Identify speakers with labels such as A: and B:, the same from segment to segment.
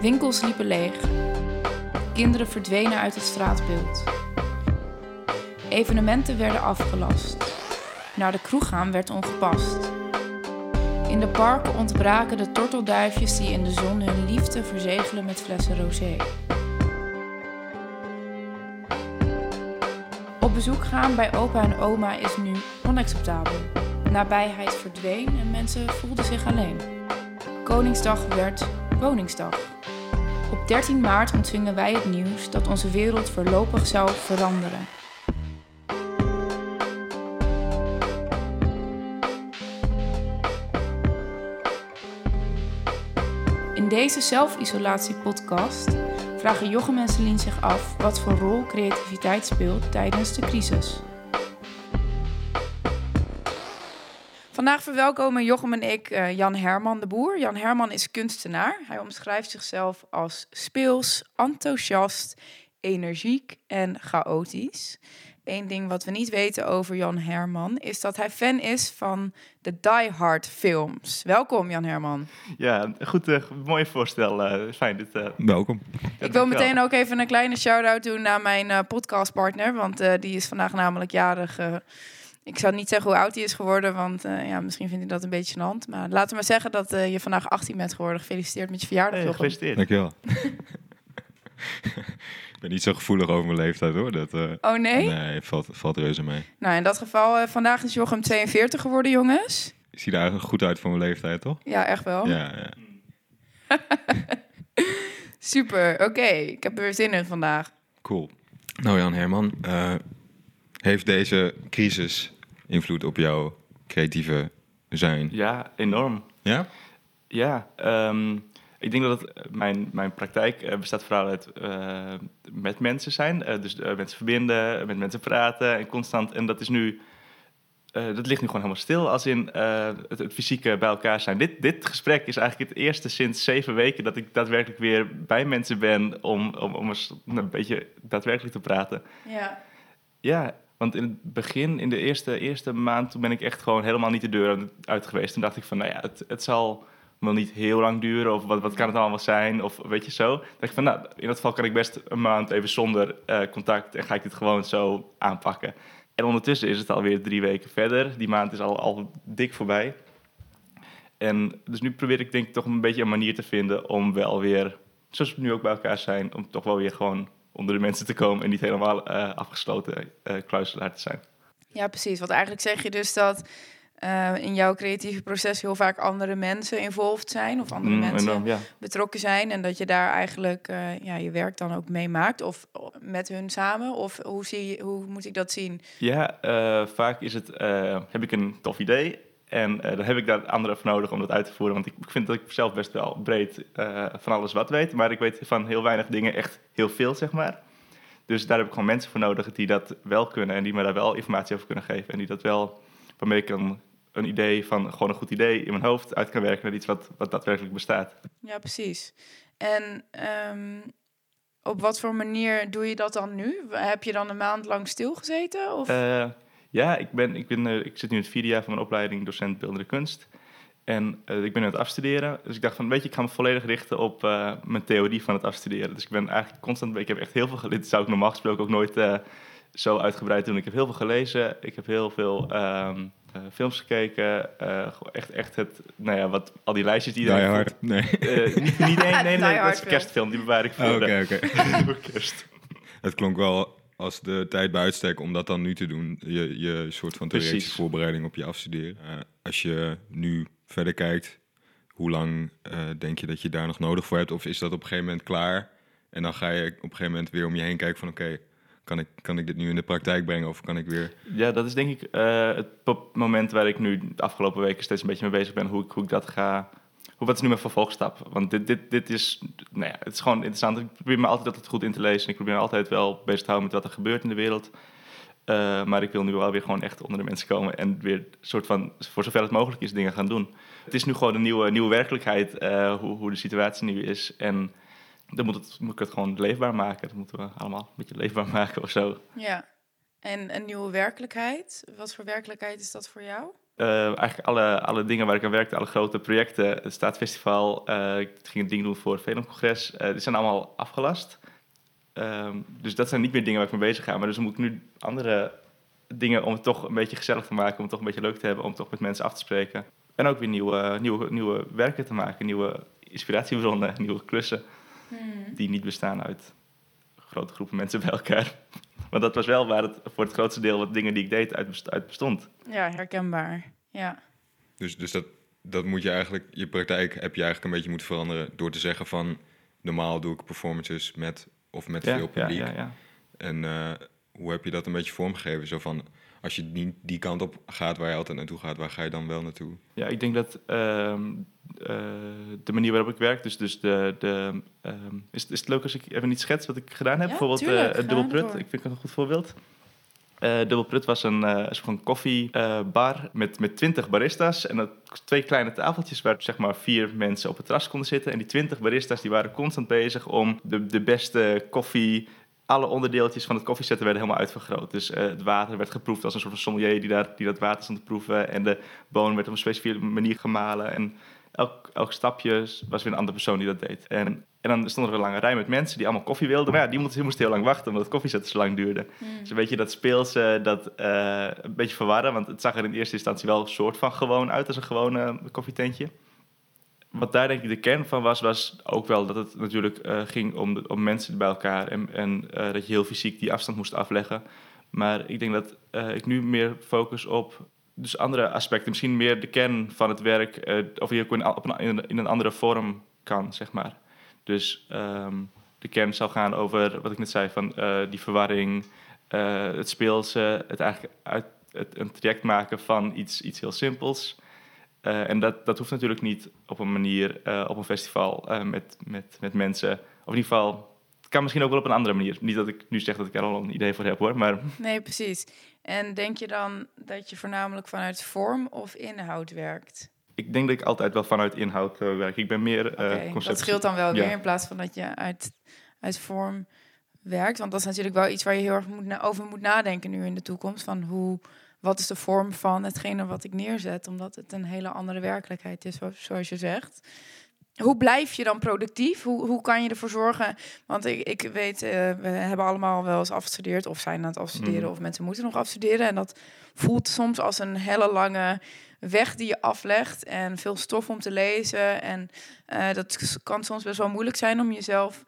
A: Winkels liepen leeg. Kinderen verdwenen uit het straatbeeld. Evenementen werden afgelast. Naar de kroeg gaan werd ongepast. In de parken ontbraken de tortelduifjes die in de zon hun liefde verzegelen met flessen rosé. Op bezoek gaan bij opa en oma is nu onacceptabel. Nabijheid verdween en mensen voelden zich alleen. Koningsdag werd Woningsdag. Op 13 maart ontvingen wij het nieuws dat onze wereld voorlopig zou veranderen. In deze zelfisolatieepodcast vragen Jochem en zich af wat voor rol creativiteit speelt tijdens de crisis. Vandaag verwelkomen Jochem en ik uh, Jan Herman de Boer. Jan Herman is kunstenaar. Hij omschrijft zichzelf als speels, enthousiast, energiek en chaotisch. Eén ding wat we niet weten over Jan Herman is dat hij fan is van de Die Hard films. Welkom Jan Herman.
B: Ja, goed, uh, mooi voorstel. Uh, fijn. Dit, uh...
C: Welkom.
A: Ik wil meteen ook even een kleine shout-out doen naar mijn podcastpartner, want die is vandaag namelijk jarig. Ik zou niet zeggen hoe oud hij is geworden, want ja, misschien vind ik dat een beetje gênant. Maar laten we maar zeggen dat je vandaag 18 bent geworden. Gefeliciteerd met je verjaardag.
B: Hey, gefeliciteerd.
C: Dankjewel. Ik ben niet zo gevoelig over mijn leeftijd hoor. Dat, uh,
A: oh nee?
C: Nee, valt, valt reuze mee.
A: Nou, in dat geval, uh, vandaag is Jochem 42 geworden, jongens.
C: Ik zie er eigenlijk goed uit voor mijn leeftijd, toch?
A: Ja, echt wel.
C: Ja, ja.
A: Super, oké. Ik heb er weer zin in vandaag.
C: Cool. Nou Jan Herman, uh, heeft deze crisis invloed op jouw creatieve zijn?
B: Ja, enorm.
C: Ja?
B: Ja, um, ik denk dat het, mijn, mijn praktijk uh, bestaat vooral uit uh, met mensen zijn. Uh, dus mensen verbinden, met mensen praten en constant. En dat is nu, dat ligt nu gewoon helemaal stil als in het, het, fysieke bij elkaar zijn. Dit, dit gesprek is eigenlijk het eerste sinds zeven weken dat ik daadwerkelijk weer bij mensen ben om, om, om eens een beetje daadwerkelijk te praten.
A: Ja.
B: Ja, want in het begin, in de eerste, eerste maand, toen ben ik echt gewoon helemaal niet de deur uit geweest. Toen dacht ik van, nou ja, het, het zal wil niet heel lang duren of wat, wat kan het allemaal zijn of weet je zo. Dacht ik van nou, in dat geval kan ik best een maand even zonder uh, contact en ga ik dit gewoon zo aanpakken. En ondertussen is het alweer drie weken verder. Die maand is al, al dik voorbij. En dus nu probeer ik denk ik toch een beetje een manier te vinden om wel weer, zoals we nu ook bij elkaar zijn, om toch wel weer gewoon onder de mensen te komen en niet helemaal uh, afgesloten uh, kluiselaar te zijn.
A: Ja, precies. Want eigenlijk zeg je dus dat uh, in jouw creatieve proces heel vaak andere mensen involved zijn of andere mm, mensen ja. betrokken zijn en dat je daar eigenlijk uh, ja, je werk dan ook meemaakt of met hun samen of hoe, zie je, hoe moet ik dat zien?
B: Ja, uh, vaak is het, heb ik een tof idee en dan heb ik daar anderen voor nodig om dat uit te voeren, want ik, ik vind dat ik zelf best wel breed van alles wat weet, maar ik weet van heel weinig dingen echt heel veel, zeg maar. Dus daar heb ik gewoon mensen voor nodig die dat wel kunnen en die me daar wel informatie over kunnen geven en die dat wel waarmee ik dan een idee van gewoon een goed idee in mijn hoofd uit kan werken naar iets wat, wat daadwerkelijk bestaat.
A: Ja, precies. En um, op wat voor manier doe je dat dan nu? Heb je dan een maand lang stilgezeten? Of?
B: Uh, ja, ik, ben, ik, ben, uh, ik zit nu in het vierde jaar van mijn opleiding docent beeldende kunst. En uh, ik ben aan het afstuderen. Dus ik dacht van, weet je, ik ga me volledig richten op mijn theorie van het afstuderen. Dus ik ben eigenlijk constant, ik heb echt heel veel. Dat zou ik normaal gesproken ook nooit zo uitgebreid doen. Ik heb heel veel gelezen. Ik heb heel veel... Um, uh, films gekeken. Uh, echt, echt het, nou ja, wat, al die lijstjes die...
C: Die Hard, nee.
B: Uh, niet, niet nee, nee, nee, dat is een kerstfilm, die bewaar ik voor,
C: oh, okay, okay.
B: voor kerst.
C: Het klonk wel als de tijd bij uitstek om dat dan nu te doen. Je, je soort van theoretische voorbereiding op je afstuderen. als je nu verder kijkt, hoe lang denk je dat je daar nog nodig voor hebt? Of is dat op een gegeven moment klaar? En dan ga je op een gegeven moment weer om je heen kijken van... oké, okay, kan ik, kan ik dit nu in de praktijk brengen of kan ik weer...
B: Ja, dat is denk ik uh, het moment waar ik nu de afgelopen weken steeds een beetje mee bezig ben. Hoe ik, hoe ik dat ga... Wat is nu mijn vervolgstap? Want dit, dit, dit is, nou ja, het is gewoon interessant. Ik probeer me altijd altijd goed in te lezen. Ik probeer me altijd wel bezig te houden met wat er gebeurt in de wereld. Uh, maar ik wil nu wel weer gewoon echt onder de mensen komen en weer soort van, voor zover het mogelijk is, dingen gaan doen. Het is nu gewoon een nieuwe, nieuwe werkelijkheid, uh, hoe, hoe de situatie nu is. En dan moet, het, moet ik het gewoon leefbaar maken. Dat moeten we allemaal een beetje leefbaar maken of zo.
A: Ja, en een nieuwe werkelijkheid. Wat voor werkelijkheid is dat voor jou?
B: Uh, eigenlijk alle, alle dingen waar ik aan werkte, alle grote projecten, het Staatsfestival, uh, ik ging een ding doen voor het Velumcongres, uh, die zijn allemaal afgelast. Um, dus dat zijn niet meer dingen waar ik mee bezig ga. Maar dus moet ik nu andere dingen om het toch een beetje gezellig te maken, om het toch een beetje leuk te hebben, om toch met mensen af te spreken. En ook weer nieuwe, nieuwe, nieuwe werken te maken, nieuwe inspiratiebronnen, nieuwe klussen. Hmm. Die niet bestaan uit grote groepen mensen bij elkaar. Want dat was wel waar het voor het grootste deel wat dingen die ik deed uit, bestond.
A: Ja, herkenbaar. Ja.
C: Dus, dus dat, dat moet je eigenlijk, je praktijk heb je eigenlijk een beetje moeten veranderen door te zeggen van normaal doe ik performances met of met veel publiek. Ja, ja, en uh, hoe heb je dat een beetje vormgegeven? Zo van, als je die, die kant op gaat waar je altijd naartoe gaat, waar ga je dan wel naartoe?
B: Ja, ik denk dat uh, uh, de manier waarop ik werk, dus, dus de... de um, is, is het leuk als ik even niet schets wat ik gedaan heb? Ja, Bijvoorbeeld uh, het dubbelprut, ik vind het een goed voorbeeld. Uh, Dubbelprut was een uh, soort van koffiebar met, met 20 baristas. En dat, twee kleine tafeltjes waar zeg maar vier mensen op het terras konden zitten. En die 20 baristas die waren constant bezig om de, de beste koffie alle onderdeeltjes van het koffiezetten werden helemaal uitvergroot. Dus uh, het water werd geproefd als een soort van sommelier die, daar, die dat water stond te proeven. En de bonen werd op een specifieke manier gemalen. En elk, elk stapje was weer een andere persoon die dat deed. En, en dan stond er een lange rij met mensen die allemaal koffie wilden. Maar ja, die moesten, moesten heel lang wachten omdat het koffiezetten zo lang duurde. Mm. Dus een beetje dat speelse, dat uh, een beetje verwarren. Want het zag er in eerste instantie wel een soort van gewoon uit als een gewone koffietentje wat daar denk ik de kern van was, was ook wel dat het natuurlijk uh, ging om, om mensen bij elkaar en, en uh, dat je heel fysiek die afstand moest afleggen. Maar ik denk dat uh, ik nu meer focus op dus andere aspecten, misschien meer de kern van het werk, of die ook in, op een, in een andere vorm kan, zeg maar. Dus um, de kern zal gaan over wat ik net zei, van die verwarring, het speelse, het eigenlijk uit, het, een traject maken van iets, iets heel simpels. Uh, en dat, dat hoeft natuurlijk niet op een manier uh, op een festival uh, met, met, met mensen. Of in ieder geval, het kan misschien ook wel op een andere manier. Niet dat ik nu zeg dat ik er al een idee voor heb hoor, maar...
A: Nee, precies. En denk je dan dat je voornamelijk vanuit vorm of inhoud werkt?
B: Ik denk dat ik altijd wel vanuit inhoud werk. Ik ben meer
A: okay, Dat scheelt dan wel weer in plaats van dat je uit, uit vorm werkt. Want dat is natuurlijk wel iets waar je heel erg moet over moet nadenken nu in de toekomst. Van hoe wat is de vorm van hetgene wat ik neerzet, omdat het een hele andere werkelijkheid is, zoals je zegt. Hoe blijf je dan productief? Hoe, hoe kan je ervoor zorgen? Want ik, ik weet, uh, we hebben allemaal wel eens afgestudeerd of zijn aan het afstuderen mm. of mensen moeten nog afstuderen. En dat voelt soms als een hele lange weg die je aflegt en veel stof om te lezen. En uh, dat kan soms best wel moeilijk zijn om jezelf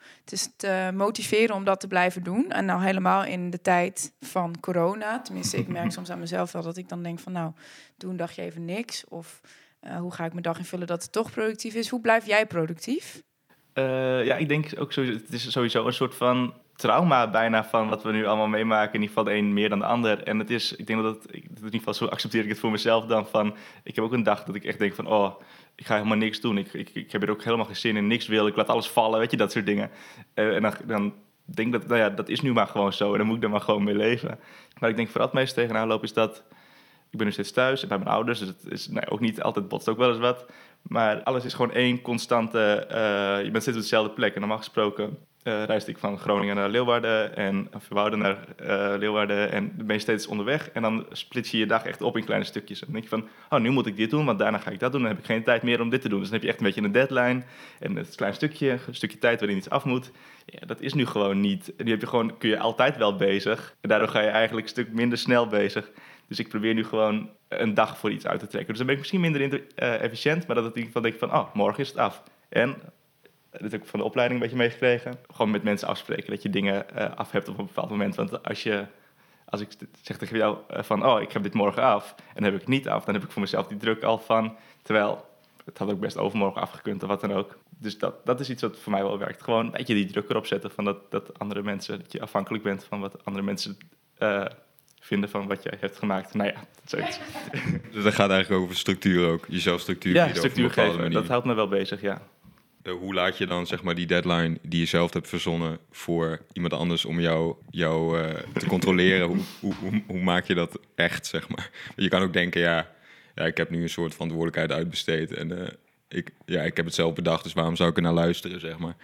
A: te, motiveren om dat te blijven doen. En nou helemaal in de tijd van corona. Tenminste, ik merk soms aan mezelf wel dat ik dan denk van nou, doe een dagje even niks. Of uh, hoe ga ik mijn dag invullen dat het toch productief is? Hoe blijf jij productief?
B: Uh, ja, ik denk ook sowieso, het is sowieso een soort van trauma bijna van wat we nu allemaal meemaken. In ieder geval de een meer dan de ander. En het is, ik denk dat het, in ieder geval zo accepteer ik het voor mezelf dan van, ik heb ook een dag dat ik echt denk van, oh, ik ga helemaal niks doen. Ik, ik, ik heb er ook helemaal geen zin in, niks wil. Ik laat alles vallen, weet je, dat soort dingen. Uh, en dan, dan denk dat, nou ja, dat is nu maar gewoon zo. En dan moet ik er maar gewoon mee leven. Maar ik denk vooral het meest tegenaan loop is dat, ik ben nu steeds thuis bij mijn ouders. Dus het is nee, ook niet altijd botst ook wel eens wat. Maar alles is gewoon één constante, uh, je bent steeds op dezelfde plek. En normaal gesproken uh, ik van Groningen naar Leeuwarden en van Wouden naar uh, Leeuwarden en ben je steeds onderweg en dan split je je dag echt op in kleine stukjes. En dan denk je van, oh nu moet ik dit doen, want daarna ga ik dat doen, dan heb ik geen tijd meer om dit te doen. Dus dan heb je echt een beetje een deadline en het klein stukje, een stukje tijd waarin iets af moet. Ja, dat is nu gewoon niet. En die heb je gewoon, kun je altijd wel bezig en daardoor ga je eigenlijk een stuk minder snel bezig. Dus ik probeer nu gewoon een dag voor iets uit te trekken. Dus dan ben ik misschien minder uh, efficiënt, maar dat het in denk van, oh, morgen is het af. En dat heb ik van de opleiding een beetje meegekregen. Gewoon met mensen afspreken dat je dingen uh, af hebt op een bepaald moment. Want als je als ik zeg tegen jou uh, van, oh, ik heb dit morgen af en dan heb ik het niet af, dan heb ik voor mezelf die druk al van, terwijl het had ook best overmorgen afgekund of wat dan ook. Dus dat, dat is iets wat voor mij wel werkt. Gewoon een beetje die druk erop zetten van dat, dat andere mensen, dat je afhankelijk bent van wat andere mensen uh, vinden van wat jij hebt gemaakt. Nou ja, zoiets.
C: dus dat gaat eigenlijk over structuur ook, jezelf structuur
B: Ja, structuur geven, dat houdt me wel bezig, ja.
C: Eh, hoe laat je dan zeg maar die deadline die je zelf hebt verzonnen voor iemand anders om jou, jou uh, te controleren? hoe, hoe, hoe, hoe, maak je dat echt, zeg maar? Je kan ook denken, ja, ja ik heb nu een soort verantwoordelijkheid uitbesteed en uh, ik, ja, ik heb het zelf bedacht, dus waarom zou ik er naar luisteren, zeg maar?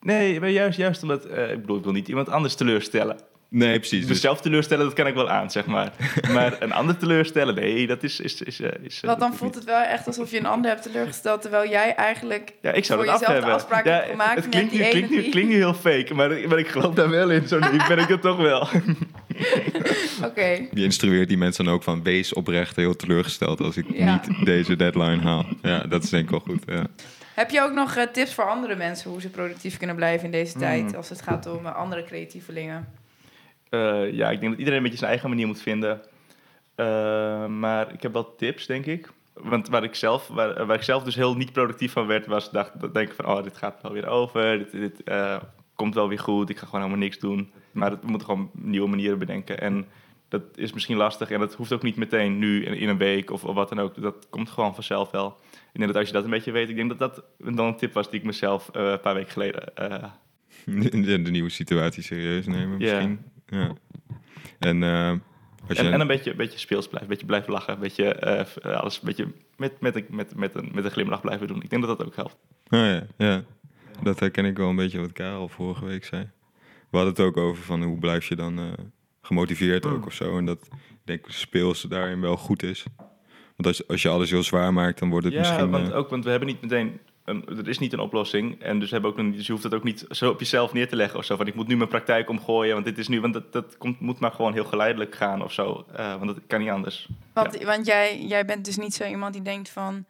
B: nee, maar juist, juist omdat, ik bedoel, ik wil niet iemand anders teleurstellen.
C: Nee, precies.
B: Dus zelf teleurstellen, dat kan ik wel aan, zeg maar. maar een ander teleurstellen, nee, dat is... is, is, is,
A: Want dan voelt het wel echt alsof je een ander hebt teleurgesteld... terwijl jij eigenlijk
B: ja, ik zou
A: voor
B: dat af
A: jezelf de afspraak
B: Ja,
A: hebt gemaakt...
B: het klinkt,
A: met die
B: nu, klinkt, klinkt nu heel fake, maar, maar ik geloof daar wel in. Zo nu ben ik het toch wel.
A: Oké,
C: Je instrueert die mensen dan ook van wees oprecht heel teleurgesteld als ik
A: Ja.
C: niet deze deadline haal. Ja, dat is denk ik wel goed. Ja.
A: Heb je ook nog eh, tips voor andere mensen... hoe ze productief kunnen blijven in deze
B: Hmm.
A: tijd... als het gaat om eh, andere creatievelingen?
B: Eh, ja, ik denk dat iedereen een beetje zijn eigen manier moet vinden. Eh, maar ik heb wel tips, denk ik. Want waar ik, zelf, waar, waar ik zelf dus heel niet productief van werd, was dacht, dat denk ik van, oh, dit gaat wel weer over. Dit, dit eh, komt wel weer goed. Ik ga gewoon helemaal niks doen. Maar we moeten gewoon nieuwe manieren bedenken. En dat is misschien lastig. En dat hoeft ook niet meteen nu in, een week of, of wat dan ook. Dat komt gewoon vanzelf wel. Ik denk dat als je dat een beetje weet, ik denk dat dat dan een tip was die ik mezelf een paar weken geleden
C: De, de nieuwe situatie serieus nemen misschien. Ja. En eh, als je...
B: En, en een beetje, een beetje speels blijven, een beetje blijven lachen, een beetje eh, alles een beetje met, met, een- met, met, een, met een glimlach blijven doen. Ik denk dat dat ook helpt.
C: Oh ja, ja. Dat herken ik wel een beetje wat Karel vorige week zei. We hadden het ook over van hoe blijf je dan eh, gemotiveerd ook
B: Mm.
C: of zo. En dat ik denk speels daarin wel goed is. Want als, als je alles heel zwaar maakt, dan wordt het
B: ja,
C: misschien...
B: want,
C: eh,
B: ook, want we hebben niet meteen, een, er is niet een oplossing. En dus, hebben ook een, dus je hoeft het ook niet zo op jezelf neer te leggen of zo. Van ik moet nu mijn praktijk omgooien, want dit is nu, want dat, dat komt, moet maar gewoon heel geleidelijk gaan of zo. Eh, want dat kan niet anders.
A: Want, want jij, jij bent dus niet zo iemand die denkt van...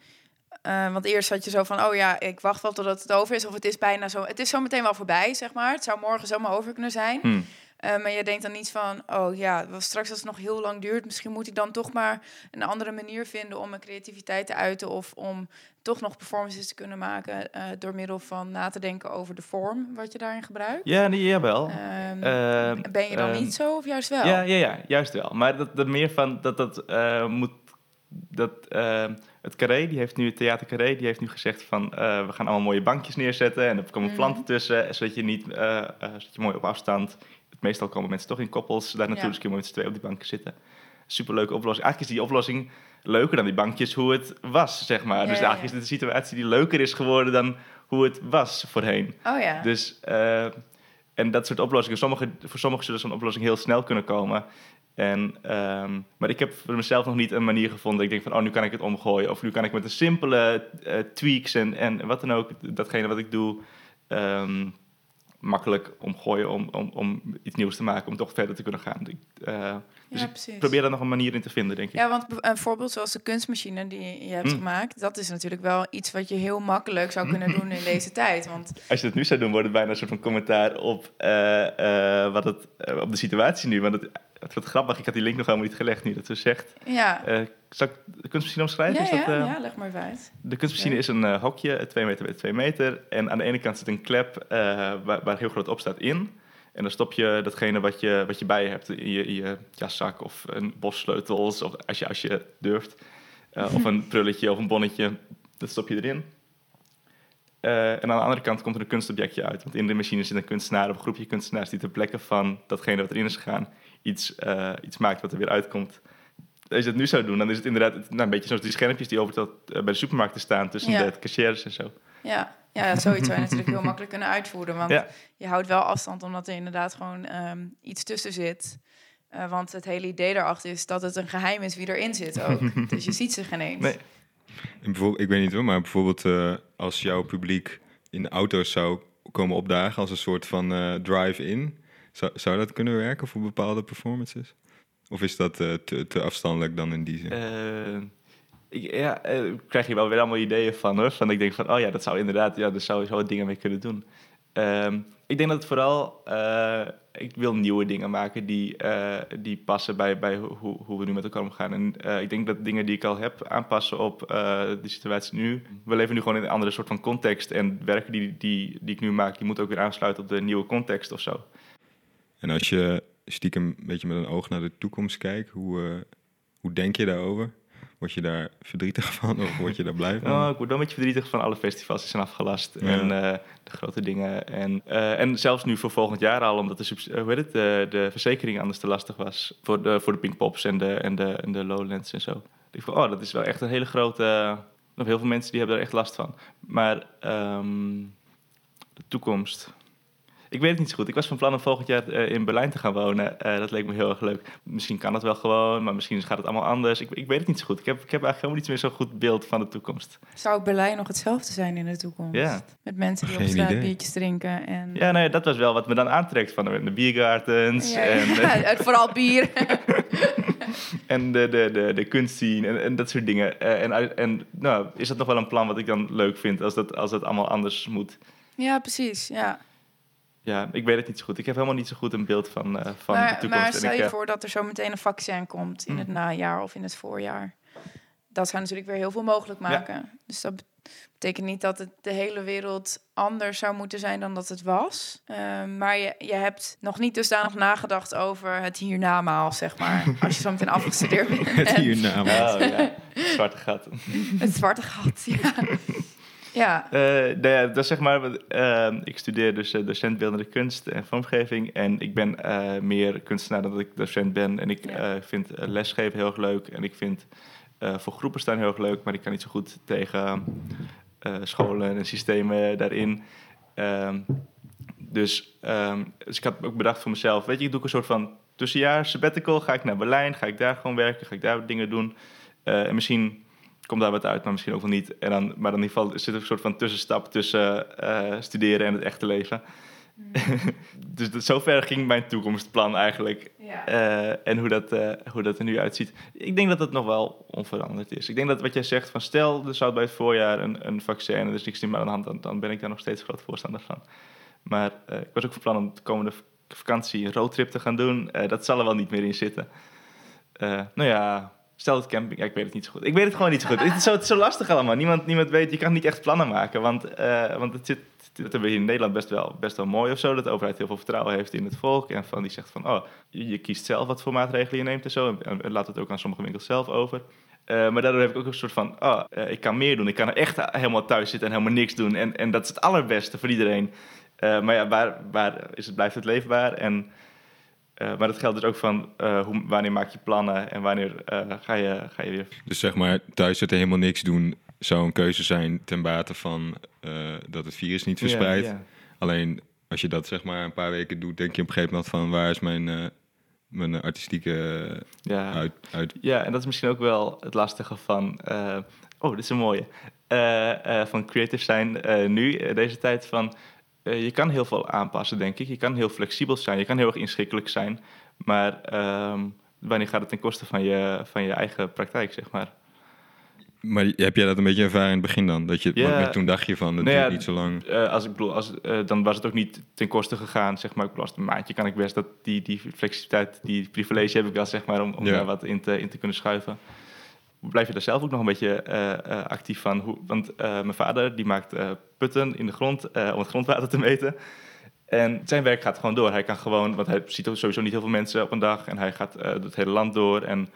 A: eh, want eerst had je zo van, oh ja, ik wacht wel totdat het over is. Of het is bijna zo, het is zo meteen wel voorbij, zeg maar. Het zou morgen zomaar over kunnen zijn.
B: Hm.
A: Eh, maar je denkt dan niet van, oh ja, straks als het nog heel lang duurt... misschien moet ik dan toch maar een andere manier vinden om mijn creativiteit te uiten... of om toch nog performances te kunnen maken... eh, door middel van na te denken over de vorm wat je daarin gebruikt.
B: Ja, nee, jawel.
A: Ehm,
B: Ehm,
A: ben je dan
B: ehm,
A: niet zo of juist wel?
B: Ja, ja, ja, juist wel. Maar dat, dat meer van dat dat eh, moet. Dat, het Carré, die heeft nu, het Theater Carré, die heeft nu gezegd van we gaan allemaal mooie bankjes neerzetten en er komen
A: Mhm.
B: planten tussen, zodat je niet, zodat je mooi op afstand. Meestal komen mensen toch in koppels daar naartoe,
A: Ja.
B: dus kun je met z'n twee op die banken zitten. Superleuke oplossing. Eigenlijk is die oplossing leuker dan die bankjes hoe het was, zeg maar.
A: Ja,
B: dus eigenlijk is het een situatie die leuker is geworden dan hoe het was voorheen.
A: Oh ja.
B: Dus, eh, en dat soort oplossingen, sommige, voor sommigen zullen zo'n oplossing heel snel kunnen komen. En, ehm, maar ik heb voor mezelf nog niet een manier gevonden. Ik denk van, oh, nu kan ik het omgooien. Of nu kan ik met een simpele eh, tweaks en, en wat dan ook, datgene wat ik doe, ehm, makkelijk omgooien om, om, om iets nieuws te maken, om toch verder te kunnen gaan. Ik, eh, dus
A: ja,
B: ik probeer daar nog een manier in te vinden, denk ik.
A: Ja, want een voorbeeld zoals de kunstmachine die je hebt
B: Mm.
A: gemaakt, dat is natuurlijk wel iets wat je heel makkelijk zou kunnen doen in deze tijd. Want
B: Als je het nu zou doen, wordt het bijna een soort van commentaar op, eh, eh, wat het, op de situatie nu. Want het, het wordt grappig, ik had die link nog helemaal niet gelegd nu dat ze zegt.
A: ja,
B: Eh, zal ik de kunstmachine omschrijven?
A: ja,
B: Is dat, eh,
A: ja, leg maar even uit.
B: De kunstmachine
A: Ja.
B: is een eh, hokje, 2 meter bij 2 meter. En aan de ene kant zit een klep waar, waar heel groot op staat in. En dan stop je datgene wat je, wat je bij je hebt in je, in je jaszak of een bos sleutels. Of als je, als je durft. Of een prulletje of een bonnetje. Dat stop je erin. En aan de andere kant komt er een kunstobjectje uit. Want in de machine zit een kunstenaar of een groepje kunstenaars die ter plekke van datgene wat erin is gegaan iets, eh, iets maakt wat er weer uitkomt. Als je dat nu zou doen, dan is het inderdaad nou, een beetje zoals die schermpjes die over tot, eh, bij de supermarkten staan tussen
A: Ja.
B: de cashiers en zo.
A: Ja, ja zoiets zou je natuurlijk heel makkelijk kunnen uitvoeren. Want
B: Ja.
A: je houdt wel afstand omdat er inderdaad gewoon ehm, iets tussen zit. Eh, want het hele idee daarachter is dat het een geheim is wie erin zit ook. dus je ziet ze geen eens.
B: Nee.
C: En bijvoorbeeld, ik weet niet hoor, maar bijvoorbeeld eh, als jouw publiek in auto's zou komen opdagen als een soort van eh, drive-in, zou, zou dat kunnen werken voor bepaalde performances? Of is dat eh, te, te afstandelijk dan in die zin?
B: Eh, ik, ja, eh, krijg je wel weer allemaal ideeën van hoor. Van ik denk van, oh ja, dat zou inderdaad, ja, daar zou je zo dingen mee kunnen doen. Ehm, ik denk dat het vooral, ik wil nieuwe dingen maken die, die passen bij, bij hoe, hoe- we nu met elkaar omgaan. En ik denk dat dingen die ik al heb aanpassen op de situatie nu. We leven nu gewoon in een andere soort van context. En werken die, die, die ik nu maak, die moeten ook weer aansluiten op de nieuwe context of zo.
C: En als je stiekem een beetje met een oog naar de toekomst kijkt, hoe, eh, hoe denk je daarover? Word je daar verdrietig van of word je daar blij van?
B: Oh, ik word wel een beetje verdrietig van alle festivals die zijn afgelast.
C: Ja.
B: En eh, de grote dingen. En, eh, en zelfs nu voor volgend jaar al, omdat de, hoe heet het, de, de verzekering anders te lastig was. Voor de, voor de Pinkpops en de, en, de, en de Lowlands en zo. Ik van, oh, dat is wel echt een hele grote... Nog heel veel mensen die hebben er echt last van. Maar ehm, de toekomst... Ik weet het niet zo goed. Ik was van plan om volgend jaar eh, in Berlijn te gaan wonen. Eh, dat leek me heel erg leuk. Misschien kan dat wel gewoon, maar misschien gaat het allemaal anders. Ik, ik weet het niet zo goed. Ik heb, ik heb eigenlijk helemaal niet meer zo'n goed beeld van de toekomst.
A: Zou Berlijn nog hetzelfde zijn in de toekomst?
B: Ja.
A: Met mensen die op straat
C: idee.
A: biertjes drinken en...
B: Ja, nee, dat was wel wat me dan aantrekt van de, biergartens
A: Ja,
B: en,
A: ja, vooral bier.
B: en de, de, de, de kunstscene en, en dat soort dingen. Eh, en en nou, is dat nog wel een plan wat ik dan leuk vind als dat, als dat allemaal anders moet.
A: ja, precies. Ja.
B: Ja, ik weet het niet zo goed. Ik heb helemaal niet zo goed een beeld van, eh, van de
A: maar,
B: toekomst.
A: maar stel
B: ik,
A: je
B: eh,
A: voor dat er zo meteen een vaccin komt in
B: Mm.
A: het najaar of in het voorjaar. Dat zou natuurlijk weer heel veel mogelijk maken. Dus dat betekent niet dat het de hele wereld anders zou moeten zijn dan dat het was. Ehm, maar je, je hebt nog niet dusdanig nagedacht over het hiernamaal, zeg maar. Als je zo meteen afgestudeerd bent.
C: Het
A: En
C: hiernaam.
B: Oh ja, zwarte gat.
A: Het zwarte gat, ja. Ja,
B: Eh, nou ja, dat is zeg maar, eh, ik studeer dus eh, docent beeldende kunst en vormgeving. En ik ben meer kunstenaar dan dat ik docent ben. En ik
A: Ja.
B: vind lesgeven heel erg leuk. En ik vind voor groepen staan heel erg leuk. Maar ik kan niet zo goed tegen scholen en systemen daarin. Ehm, dus, ehm, dus ik had ook bedacht voor mezelf, weet je, ik doe een soort van tussenjaar sabbatical. Ga ik naar Berlijn, ga ik daar gewoon werken, ga ik daar dingen doen. En misschien komt daar wat uit, maar misschien ook wel niet. En dan, maar in ieder geval zit er een soort van tussenstap tussen eh, studeren en het echte leven. dus dat, zover ging mijn toekomstplan eigenlijk.
A: ja.
B: Eh, en hoe dat, eh, hoe dat er nu uitziet. Ik denk dat het nog wel onveranderd is. Ik denk dat wat jij zegt, van stel er zou bij het voorjaar een, een vaccin en er is niks meer aan de hand, dan, dan ben ik daar nog steeds groot voorstander van. Maar ik was ook van plan om de komende vakantie een roadtrip te gaan doen. Dat zal er wel niet meer in zitten. Nou ja, stel het camping. Ik weet het niet zo goed. Ik weet het gewoon niet zo goed. het, is zo, het is zo lastig allemaal. Niemand, niemand weet, je kan niet echt plannen maken. Want, eh, want het zit, dat hebben we hier in Nederland best wel, best wel mooi of zo. Dat de overheid heel veel vertrouwen heeft in het volk. En van, die zegt van, oh, je, kiest zelf wat voor maatregelen je neemt en zo. En, laat het ook aan sommige winkels zelf over. Eh, maar daardoor heb ik ook een soort van, oh, eh, ik kan meer doen. Ik kan er echt helemaal thuis zitten en helemaal niks doen. En, en dat is het allerbeste voor iedereen. Maar ja, waar, waar is het, blijft het leefbaar? En, eh, maar dat geldt dus ook van, eh, hoe, wanneer maak je plannen en wanneer eh, ga, je, ga je weer...
C: Dus zeg maar, thuis zitten helemaal niks doen zou een keuze zijn ten bate van dat het virus niet verspreidt. Alleen als je dat zeg maar een paar weken doet, denk je op een gegeven moment van waar is mijn, mijn artistieke
B: Ja.
C: uit, uit.
B: Ja, en dat is misschien ook wel het lastige van. oh, dit is een mooie. Van creative zijn nu, deze tijd van. Eh, je kan heel veel aanpassen, denk ik. Je kan heel flexibel zijn. Je kan heel erg inschikkelijk zijn. Maar ehm, wanneer gaat het ten koste van je, van je eigen praktijk, zeg maar?
C: Maar heb jij dat een beetje ervaren in het begin dan? Dat je,
B: Ja.
C: toen dacht je van, het
B: Nou ja,
C: niet zo lang.
B: Eh, als ik bedoel, als, eh, dan was het ook niet ten koste gegaan, zeg maar. Ik bedoel, als een maandje kan ik best dat die, die flexibiliteit, die privilege heb ik wel, zeg maar, om, om
C: Ja.
B: daar wat in te, in te kunnen schuiven. Blijf je daar zelf ook nog een beetje eh, eh, actief van? Want eh, mijn vader die maakt putten in de grond om het grondwater te meten. En zijn werk gaat gewoon door. Hij kan gewoon, want hij ziet sowieso niet heel veel mensen op een dag. En hij gaat het hele land door en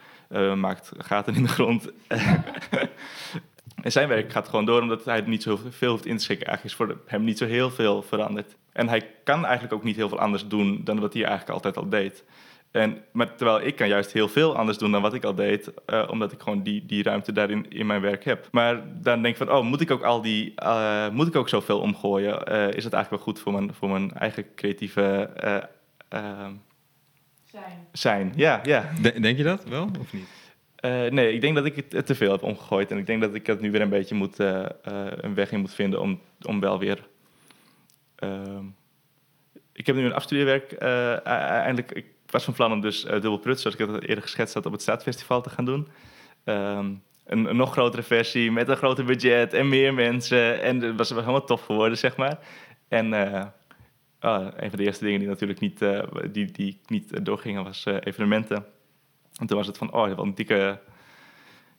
B: maakt gaten in de grond. en zijn werk gaat gewoon door, omdat hij niet zo veel hoeft in te schikken. Eigenlijk is voor hem niet zo heel veel veranderd. En hij kan eigenlijk ook niet heel veel anders doen dan wat hij eigenlijk altijd al deed. En, maar terwijl ik kan juist heel veel anders doen dan wat ik al deed, eh, omdat ik gewoon die, die ruimte daarin in mijn werk heb. Maar dan denk ik van, oh, moet ik ook al die, eh, moet ik ook zoveel omgooien? Eh, is het eigenlijk wel goed voor mijn, voor mijn eigen creatieve eh, eh,
A: zijn.
B: zijn? Ja, ja.
C: De- denk je dat wel of niet?
B: Eh, nee, ik denk dat ik het te veel heb omgegooid. En ik denk dat ik het nu weer een beetje moet, eh, eh, een weg in moet vinden om, om wel weer. ehm, ik heb nu een afstudeerwerk eh, e- eindelijk. Ik was van plan om dus eh Dubbel Prut, zoals ik het eerder geschetst had, op het Staatsfestival te gaan doen. Ehm, een, een nog grotere versie met een groter budget en meer mensen. En het was helemaal tof geworden, zeg maar. En eh, ah, een van de eerste dingen die natuurlijk niet, eh, die, die niet doorgingen was evenementen. En toen was het van, oh, wel een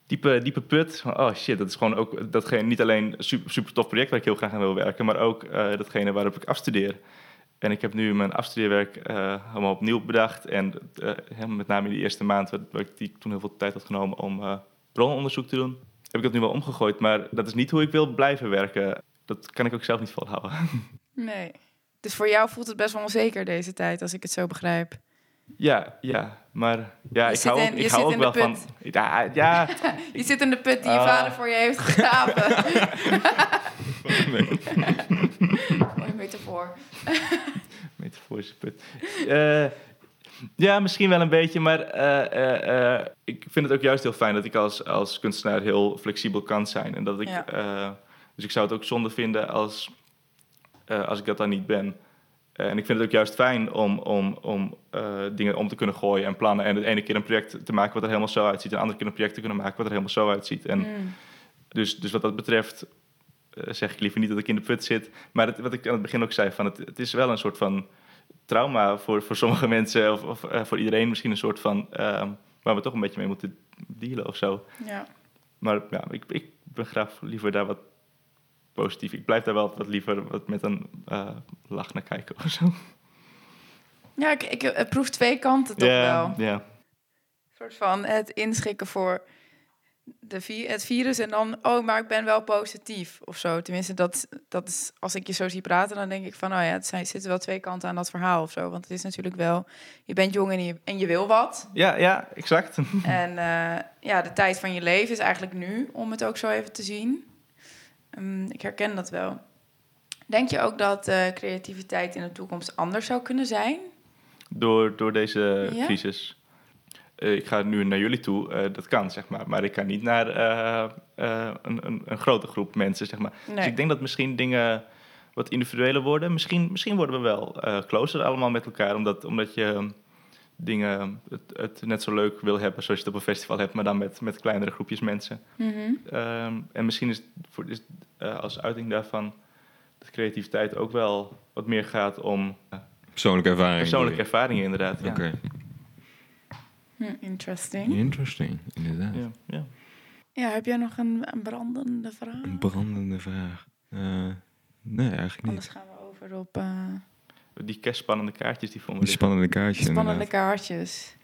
B: diepe, diepe put. Oh shit, dat is gewoon ook datgene, niet alleen een super, super tof project waar ik heel graag aan wil werken, maar ook datgene waarop ik afstudeer. En ik heb nu mijn afstudeerwerk eh, helemaal opnieuw bedacht. En eh, met name in die eerste maand, waar ik die toen heel veel tijd had genomen om eh bronnenonderzoek te doen, heb ik dat nu wel omgegooid. Maar dat is niet hoe ik wil blijven werken. Dat kan ik ook zelf niet volhouden.
A: Nee. Dus voor jou voelt het best wel onzeker deze tijd, als ik het zo begrijp.
B: ja, ja, maar ja,
A: Je
B: ik hou
A: in-
B: ik hou ook wel
A: de
B: van. Ja, ja,
A: Je zit in de put die je
B: Ah.
A: vader voor je heeft gegraven. Mooie metafoor.
B: Metaforische put. Uh, ja, misschien wel een beetje, maar uh, ik vind het ook juist heel fijn dat ik als, als kunstenaar heel flexibel kan zijn. En dat ik, dus ik zou het ook zonde vinden als, als ik dat dan niet ben. en ik vind het ook juist fijn om, om, om dingen om te kunnen gooien en plannen. En de ene keer een project te maken wat er helemaal zo uitziet. En de andere keer een project te kunnen maken wat er helemaal zo uitziet. En mm. dus, dus wat dat betreft zeg ik liever niet dat ik in de put zit. Maar het, wat ik aan het begin ook zei, van het, het is wel een soort van trauma voor, voor sommige mensen, of, of uh, voor iedereen misschien een soort van uh, waar we toch een beetje mee moeten dealen of zo. Ja. Maar ja, ik, ik ben graag liever daar wat positief. Ik blijf daar wel wat liever wat met een uh, lach naar kijken of zo.
A: Ja, ik, ik, proef twee kanten toch wel.
B: Ja.
A: Een soort van het inschikken voor de, het virus en dan, oh, maar ik ben wel positief of zo. Tenminste, dat, dat is, als ik je zo zie praten, dan denk ik van, oh ja, het zijn, zitten wel twee kanten aan dat verhaal of zo. Want het is natuurlijk wel, je bent jong en je, en je wil wat.
B: Ja, ja, exact.
A: En uh, ja, de tijd van je leven is eigenlijk nu, om het ook zo even te zien. Um, ik herken dat wel. Denk je ook dat uh, creativiteit in de toekomst anders zou kunnen zijn?
B: Door, door deze ja? crisis? Eh, ik ga nu naar jullie toe, uh, dat kan, zeg maar. Maar ik kan niet naar uh, een, een, een, grote groep mensen, zeg maar. Dus ik denk dat misschien dingen wat individueler worden. Misschien, misschien worden we wel closer allemaal met elkaar, omdat, omdat je dingen het, het, net zo leuk wil hebben zoals je het op een festival hebt, maar dan met, met kleinere groepjes mensen. Mm -hmm. en misschien is, voor, is als uiting daarvan dat creativiteit ook wel wat meer gaat om...
C: persoonlijke ervaringen.
B: Persoonlijke ervaringen, inderdaad.
C: Oké.
A: Hm, interesting.
C: Interesting, inderdaad.
B: Ja, ja.
A: ja heb jij nog een, een brandende vraag?
C: Een brandende vraag? Uh, nee, eigenlijk niet.
A: Anders gaan we over op... Uh...
B: Die spannende kaartjes die vonden
C: Die spannende kaartjes,
A: Spannende kaartjes.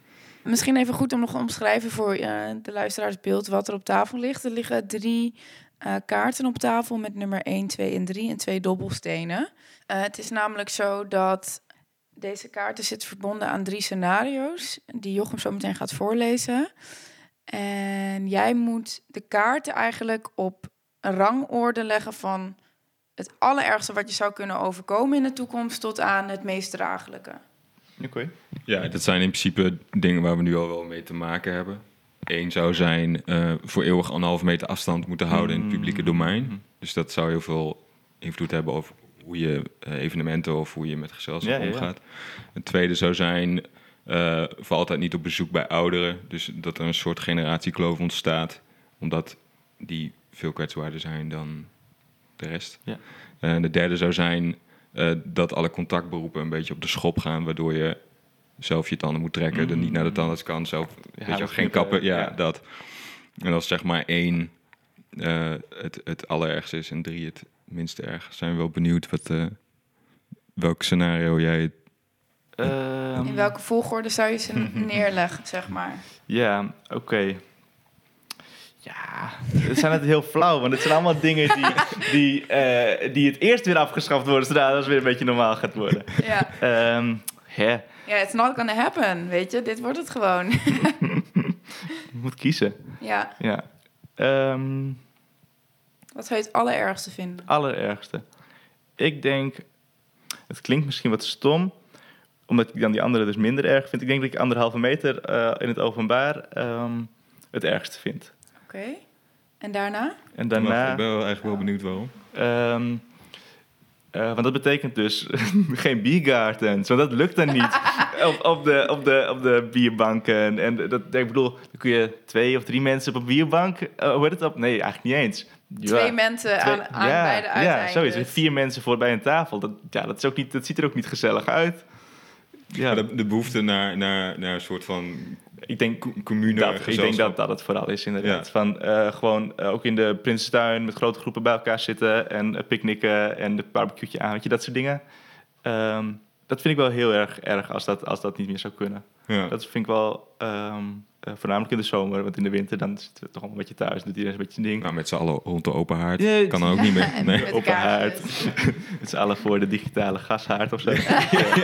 A: Misschien even goed om nog te omschrijven voor uh, de luisteraarsbeeld wat er op tafel ligt. Er liggen drie uh, kaarten op tafel met nummer 1, 2 en 3 en twee dobbelstenen. Uh, het is namelijk zo dat deze kaarten zitten verbonden aan drie scenario's die Jochem zo meteen gaat voorlezen. En jij moet de kaarten eigenlijk op een rangorde leggen van het allerergste wat je zou kunnen overkomen in de toekomst tot aan het meest draaglijke.
B: Oké.
C: Ja, dat zijn in principe dingen waar we nu al wel mee te maken hebben. Eén zou zijn uh, voor eeuwig anderhalve meter afstand moeten houden in het publieke domein. Mm-hmm. Dus dat zou heel veel invloed hebben over hoe je uh, evenementen of hoe je met gezelschap omgaat. Een tweede zou zijn, uh, voor altijd niet op bezoek bij ouderen. Dus dat er een soort generatiekloof ontstaat, omdat die veel kwetsbaarder zijn dan de rest. Ja. En de derde zou zijn uh, dat alle contactberoepen een beetje op de schop gaan, waardoor je zelf je tanden moet trekken, mm. er niet naar de tandarts kan, zelf ja, weet je, geen kappen, ja, ja, dat. En als zeg maar één uh, het, het allerergste is en drie het minst erg. Zijn we wel benieuwd wat, uh, welk scenario jij...
A: Um, In welke volgorde zou je ze neerleggen, zeg maar?
B: Ja, oké. Ja, het zijn het heel flauw, want het zijn allemaal dingen die, die, uh, die het eerst weer afgeschaft worden, zodat het weer een beetje normaal gaat worden.
A: Ja.
B: Um,
A: ja, yeah, it's not gonna happen, weet je. Dit wordt het gewoon.
B: je moet kiezen.
A: Ja.
B: Ja. Um,
A: wat zou je het allerergste vinden?
B: Allerergste. Ik denk, het klinkt misschien wat stom, omdat ik dan die andere dus minder erg vind. Ik denk dat ik anderhalve meter uh, in het openbaar um, het ergste vind.
A: Oké. Okay. En daarna?
B: En daarna...
C: ik ben wel eigenlijk wel benieuwd waarom.
B: Um, uh, want dat betekent dus geen biergardens, want dat lukt dan niet op, op, de, op, de, op de bierbanken. En dat, ik bedoel, dan kun je twee of drie mensen op een bierbank, uh, hoe heet het op? Nee, eigenlijk niet eens.
A: Twee mensen aan, aan ja, beide uiteindes.
B: Ja, zoiets. Vier mensen voor bij een tafel. Dat, ja, dat, is ook niet, dat ziet er ook niet gezellig uit.
C: Ja, de, de behoefte naar, naar, naar een soort van
B: ik denk, commune dat, Ik denk dat dat het vooral is, inderdaad. Van, uh, gewoon uh, ook in de Prinsentuin met grote groepen bij elkaar zitten... en uh, picknicken en de barbecue aan, weet je, dat soort dingen. Um, dat vind ik wel heel erg erg als dat, als dat niet meer zou kunnen. Ja. Dat vind ik wel... Um, uh, voornamelijk in de zomer, want in de winter dan zitten we toch allemaal een beetje thuis. Doet iedereen een beetje ding.
C: Nou, met z'n allen rond de open haard. Ja, kan dan ook niet meer.
A: Nee.
B: Open haard. met z'n allen voor de digitale gashaard of zo.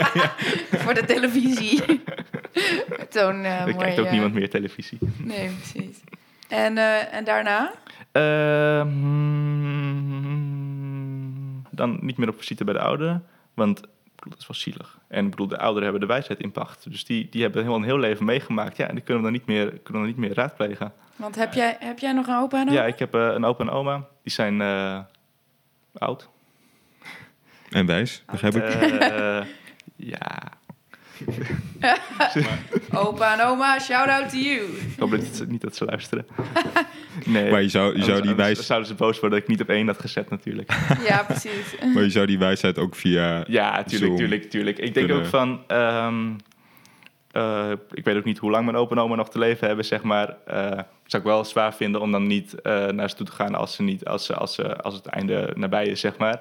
A: voor de televisie. Zo'n uh,
B: Er kijkt ook niemand meer televisie.
A: Nee, precies. En, uh, en daarna?
B: Uh, dan niet meer op visite bij de ouderen. Want bedoel, dat is wel zielig. En ik bedoel, de ouderen hebben de wijsheid in pacht. Dus die, die hebben helemaal een heel leven meegemaakt. Ja, en die kunnen we dan niet meer, kunnen we dan niet meer raadplegen.
A: Want heb jij, heb jij nog een opa en oma?
B: Ja, ik heb eh, een opa en oma. Die zijn eh, oud.
C: En wijs, begrijp ik.
B: Eh, ja,
A: Opa en oma, shout out to you.
B: ik hoop dat ze- niet dat ze luisteren. Nee.
C: Maar je zou, je zou die
B: Anders-
C: wijs,
B: anders zouden ze boos worden dat ik niet op één had gezet natuurlijk.
A: Ja, precies.
C: maar je zou die wijsheid ook via...
B: Ja, tuurlijk,
C: Zoom
B: tuurlijk, tuurlijk. Ik denk
C: kunnen-
B: ook van... ehm, eh, ik weet ook niet hoe lang mijn opa en oma nog te leven hebben, zeg maar. Eh zou ik wel zwaar vinden om dan niet eh, naar ze toe te gaan als, ze niet, als, ze, als, ze, als het einde nabij is, zeg maar.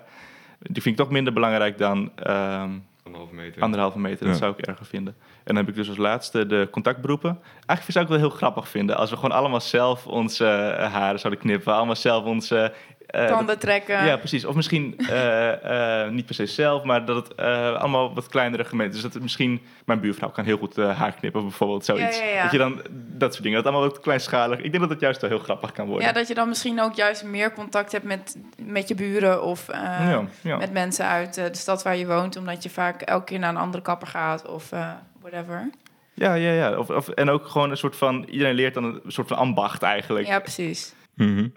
B: Die vind ik toch minder belangrijk dan ehm,
C: Anderhalve meter.
B: anderhalve meter. Dat
C: Ja.
B: zou ik erger vinden. En dan heb ik dus als laatste de contactberoepen. Eigenlijk zou ik het wel heel grappig vinden als we gewoon allemaal zelf onze eh, haren zouden knippen. Allemaal zelf onze... eh,
A: Tanden trekken.
B: ja, precies. Of misschien eh, eh, niet per se zelf, maar dat het eh, allemaal wat kleinere gemeenten. Dus dat het misschien mijn buurvrouw kan heel goed haar knippen, bijvoorbeeld zoiets.
A: Ja, ja, ja.
B: Dat je dan dat soort dingen, dat allemaal wat kleinschalig. Ik denk dat het juist wel heel grappig kan worden.
A: Ja, dat je dan misschien ook juist meer contact hebt met, met je buren of eh,
B: ja, ja.
A: met mensen uit de stad waar je woont, omdat je vaak elke keer naar een andere kapper gaat of eh, whatever.
B: ja, ja, ja. Of, of, en ook gewoon een soort van, iedereen leert dan een soort van ambacht eigenlijk.
A: Ja, precies.
C: Mhm.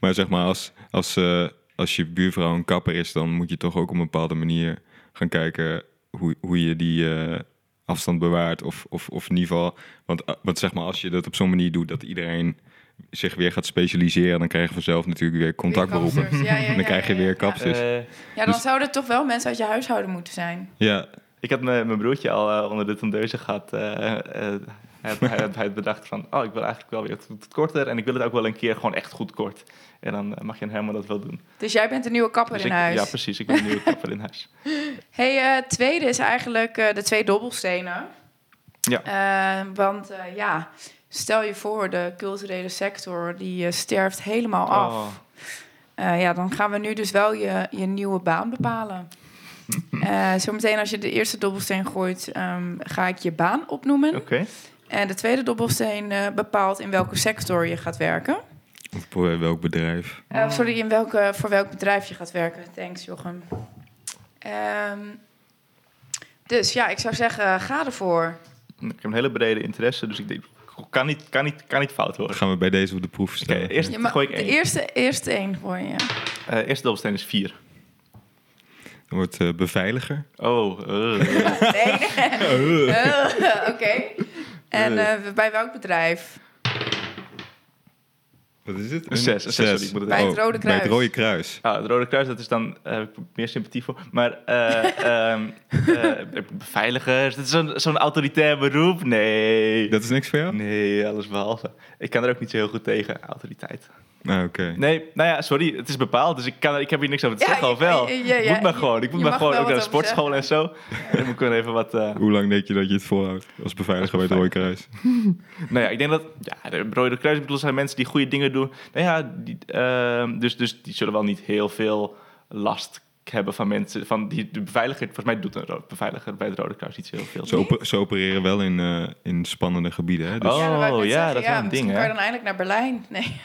C: Maar zeg maar, als, als, eh, als je buurvrouw een kapper is, dan moet je toch ook op een bepaalde manier gaan kijken hoe, hoe je die eh, afstand bewaart. Of, of, of in ieder geval, want, eh, want zeg maar, als je dat op zo'n manier doet dat iedereen zich weer gaat specialiseren, dan krijg je vanzelf natuurlijk weer contactberoepen.
A: Weer kapsters. Ja, ja,
C: En dan
A: ja,
C: krijg je
A: ja,
C: weer
A: ja.
C: kapsters.
B: Eh,
A: Ja, dan
C: Dus-
A: zouden het toch wel mensen uit je huishouden moeten zijn.
C: Ja,
B: ik had mijn broertje al onder de tondeuze gehad. eh, had bedacht van, oh, ik wil eigenlijk wel weer wat korter. En ik wil het ook wel een keer gewoon echt goed kort. En dan eh, mag je helemaal dat wel doen.
A: Dus jij bent de nieuwe kapper
B: Dus
A: in
B: ik-
A: huis.
B: Ja, precies. Ik ben een nieuwe kapper in huis.
A: Hey, eh, tweede is eigenlijk eh, de twee dobbelstenen.
B: Ja.
A: Want ja, stel je voor, de culturele sector die sterft helemaal af.
B: Oh.
A: Eh, ja, dan gaan we nu dus wel je, je nieuwe baan bepalen. Zometeen als je de eerste dobbelsteen gooit, ehm, ga ik je baan opnoemen.
B: Oké.
A: En de tweede dobbelsteen eh, bepaalt in welke sector je gaat werken.
C: of voor welk bedrijf.
A: Eh, sorry, in welke, voor welk bedrijf je gaat werken. Thanks, Jochem. Ehm, dus ja, ik zou zeggen, ga ervoor.
B: Ik heb een hele brede interesse, dus ik denk, kan niet, kan niet, kan niet fout
C: Dan
B: worden.
C: gaan we bij deze op de proef
B: Oké,
C: stellen.
B: eerst gooi ik
A: de
B: één.
A: eerste, eerste één gooi je.
B: Eh, eerste dobbelsteen is vier.
C: Dan wordt beveiliger.
B: Oh.
A: Nee, nee. Oké. En eh, bij welk bedrijf?
C: Wat is het?
B: Een zes, een zes, sorry, ik moet het
A: Bij het
B: even-
A: Rode
C: Bij het
A: Kruis.
C: Rode Kruis.
B: Ah, het Rode Kruis, dat is dan eh, heb ik meer sympathie voor. Maar eh, ehm, eh, beveiligers, dat is zo'n zo'n autoritair beroep. Nee.
C: Dat is niks voor jou?
B: Nee, alles behalve. Ik kan er ook niet zo heel goed tegen, autoriteit.
C: Ah, oké.
B: Nee, nou ja, sorry, het is bepaald, dus ik, kan, er- ik heb hier niks over te
A: Ja,
B: zeggen, of wel?
A: ja, ja,
B: ik
A: ja,
B: moet maar gewoon, ik moet maar gewoon ook naar de sportschool en zo. Dan moet ik gewoon even wat... eh,
C: Hoe lang denk je dat je het volhoudt als beveiliger bij het Rode Kruis?
B: Nou ja, ik denk dat ja, de Rode Kruis bedoel, zijn mensen die goede dingen doen. Nou ja, die, ehm, dus, dus die zullen wel niet heel veel last hebben van mensen. Van die, de beveiliger, volgens mij doet een beveiliger bij het Rode Kruis niet zo heel veel.
C: Ze, oper- ze opereren wel in, eh, in spannende gebieden, hè? Dus,
B: Oh,
A: dat ik net
B: ja, dat is wel een ding,
A: kan
B: hè?
A: je dan eindelijk naar Berlijn. Nee.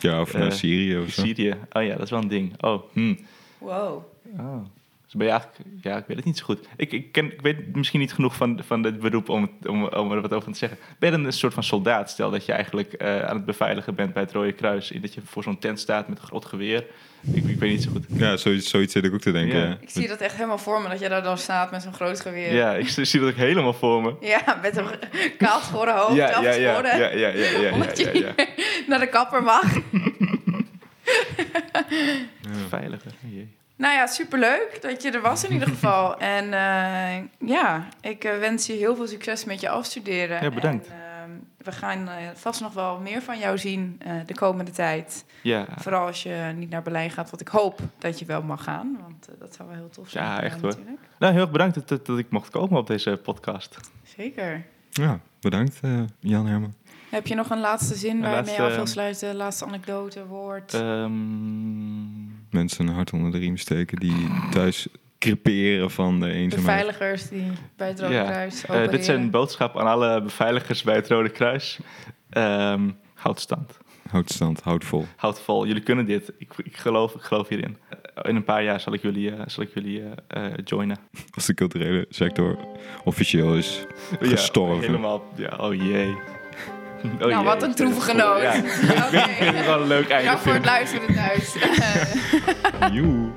C: ja, of naar
B: eh,
C: Syrië of zo.
B: Syrië. Oh ja, dat is wel een ding. Oh, hm.
A: Wow.
B: oh. Dus ben je eigenlijk... Ja, ik weet het niet zo goed. Ik, ik, ken, ik weet misschien niet genoeg van, van dit beroep om, om, om er wat over te zeggen. Ben je dan een soort van soldaat? Stel dat je eigenlijk eh, aan het beveiligen bent bij het Rode Kruis. Dat je voor zo'n tent staat met een groot geweer. Ik, ik weet niet zo goed.
C: Ja, zoiets, zoiets zit ik ook te denken.
B: Ja.
C: ja.
A: Ik zie dat echt helemaal voor me, dat jij daar dan staat met zo'n groot geweer.
B: Ja, ik zie dat ook helemaal voor me.
A: Ja, met een kaalschoren hoofd,
B: ja, ja, ja, ja, ja, ja, ja, ja,
A: Omdat
B: ja,
A: je
B: ja.
A: naar de kapper mag.
B: Veiliger, jee.
A: Nou ja, superleuk dat je er was in ieder geval. En eh, ja, ik eh, wens je heel veel succes met je afstuderen.
B: Ja, bedankt.
A: En, ehm, we gaan eh, vast nog wel meer van jou zien eh, de komende tijd.
B: Ja,
A: Vooral als je niet naar Berlijn gaat, wat ik hoop dat je wel mag gaan. Want dat zou wel heel tof zijn.
B: Ja, echt hoor.
A: natuurlijk.
B: nou heel erg bedankt dat, dat, ik mocht komen op deze podcast.
A: Zeker.
C: Ja, bedankt eh, Jan Herman.
A: Heb je nog een laatste zin waarmee je af wil sluiten? Laatste anekdote, woord?
B: Ehm,
C: Mensen een hart onder de riem steken die thuis creperen van de eenzaamheid.
A: Beveiligers die bij het Rode
B: Ja,
A: Kruis
B: eh, dit is een boodschap aan alle beveiligers bij het Rode Kruis. Ehm houd stand.
C: Houd stand, houd vol.
B: Houd vol, jullie kunnen dit. Ik, ik, geloof, ik geloof hierin. In een paar jaar zal ik jullie, uh, zal ik jullie uh, joinen.
C: Als de culturele sector officieel is gestorven.
B: Ja, helemaal, ja, oh jee.
A: Oh nou, jee, wat een droevige noot. Ja.
B: okay. Vind het wel een leuk einde.
A: Ja, voor het luisteren thuis.
C: Joe.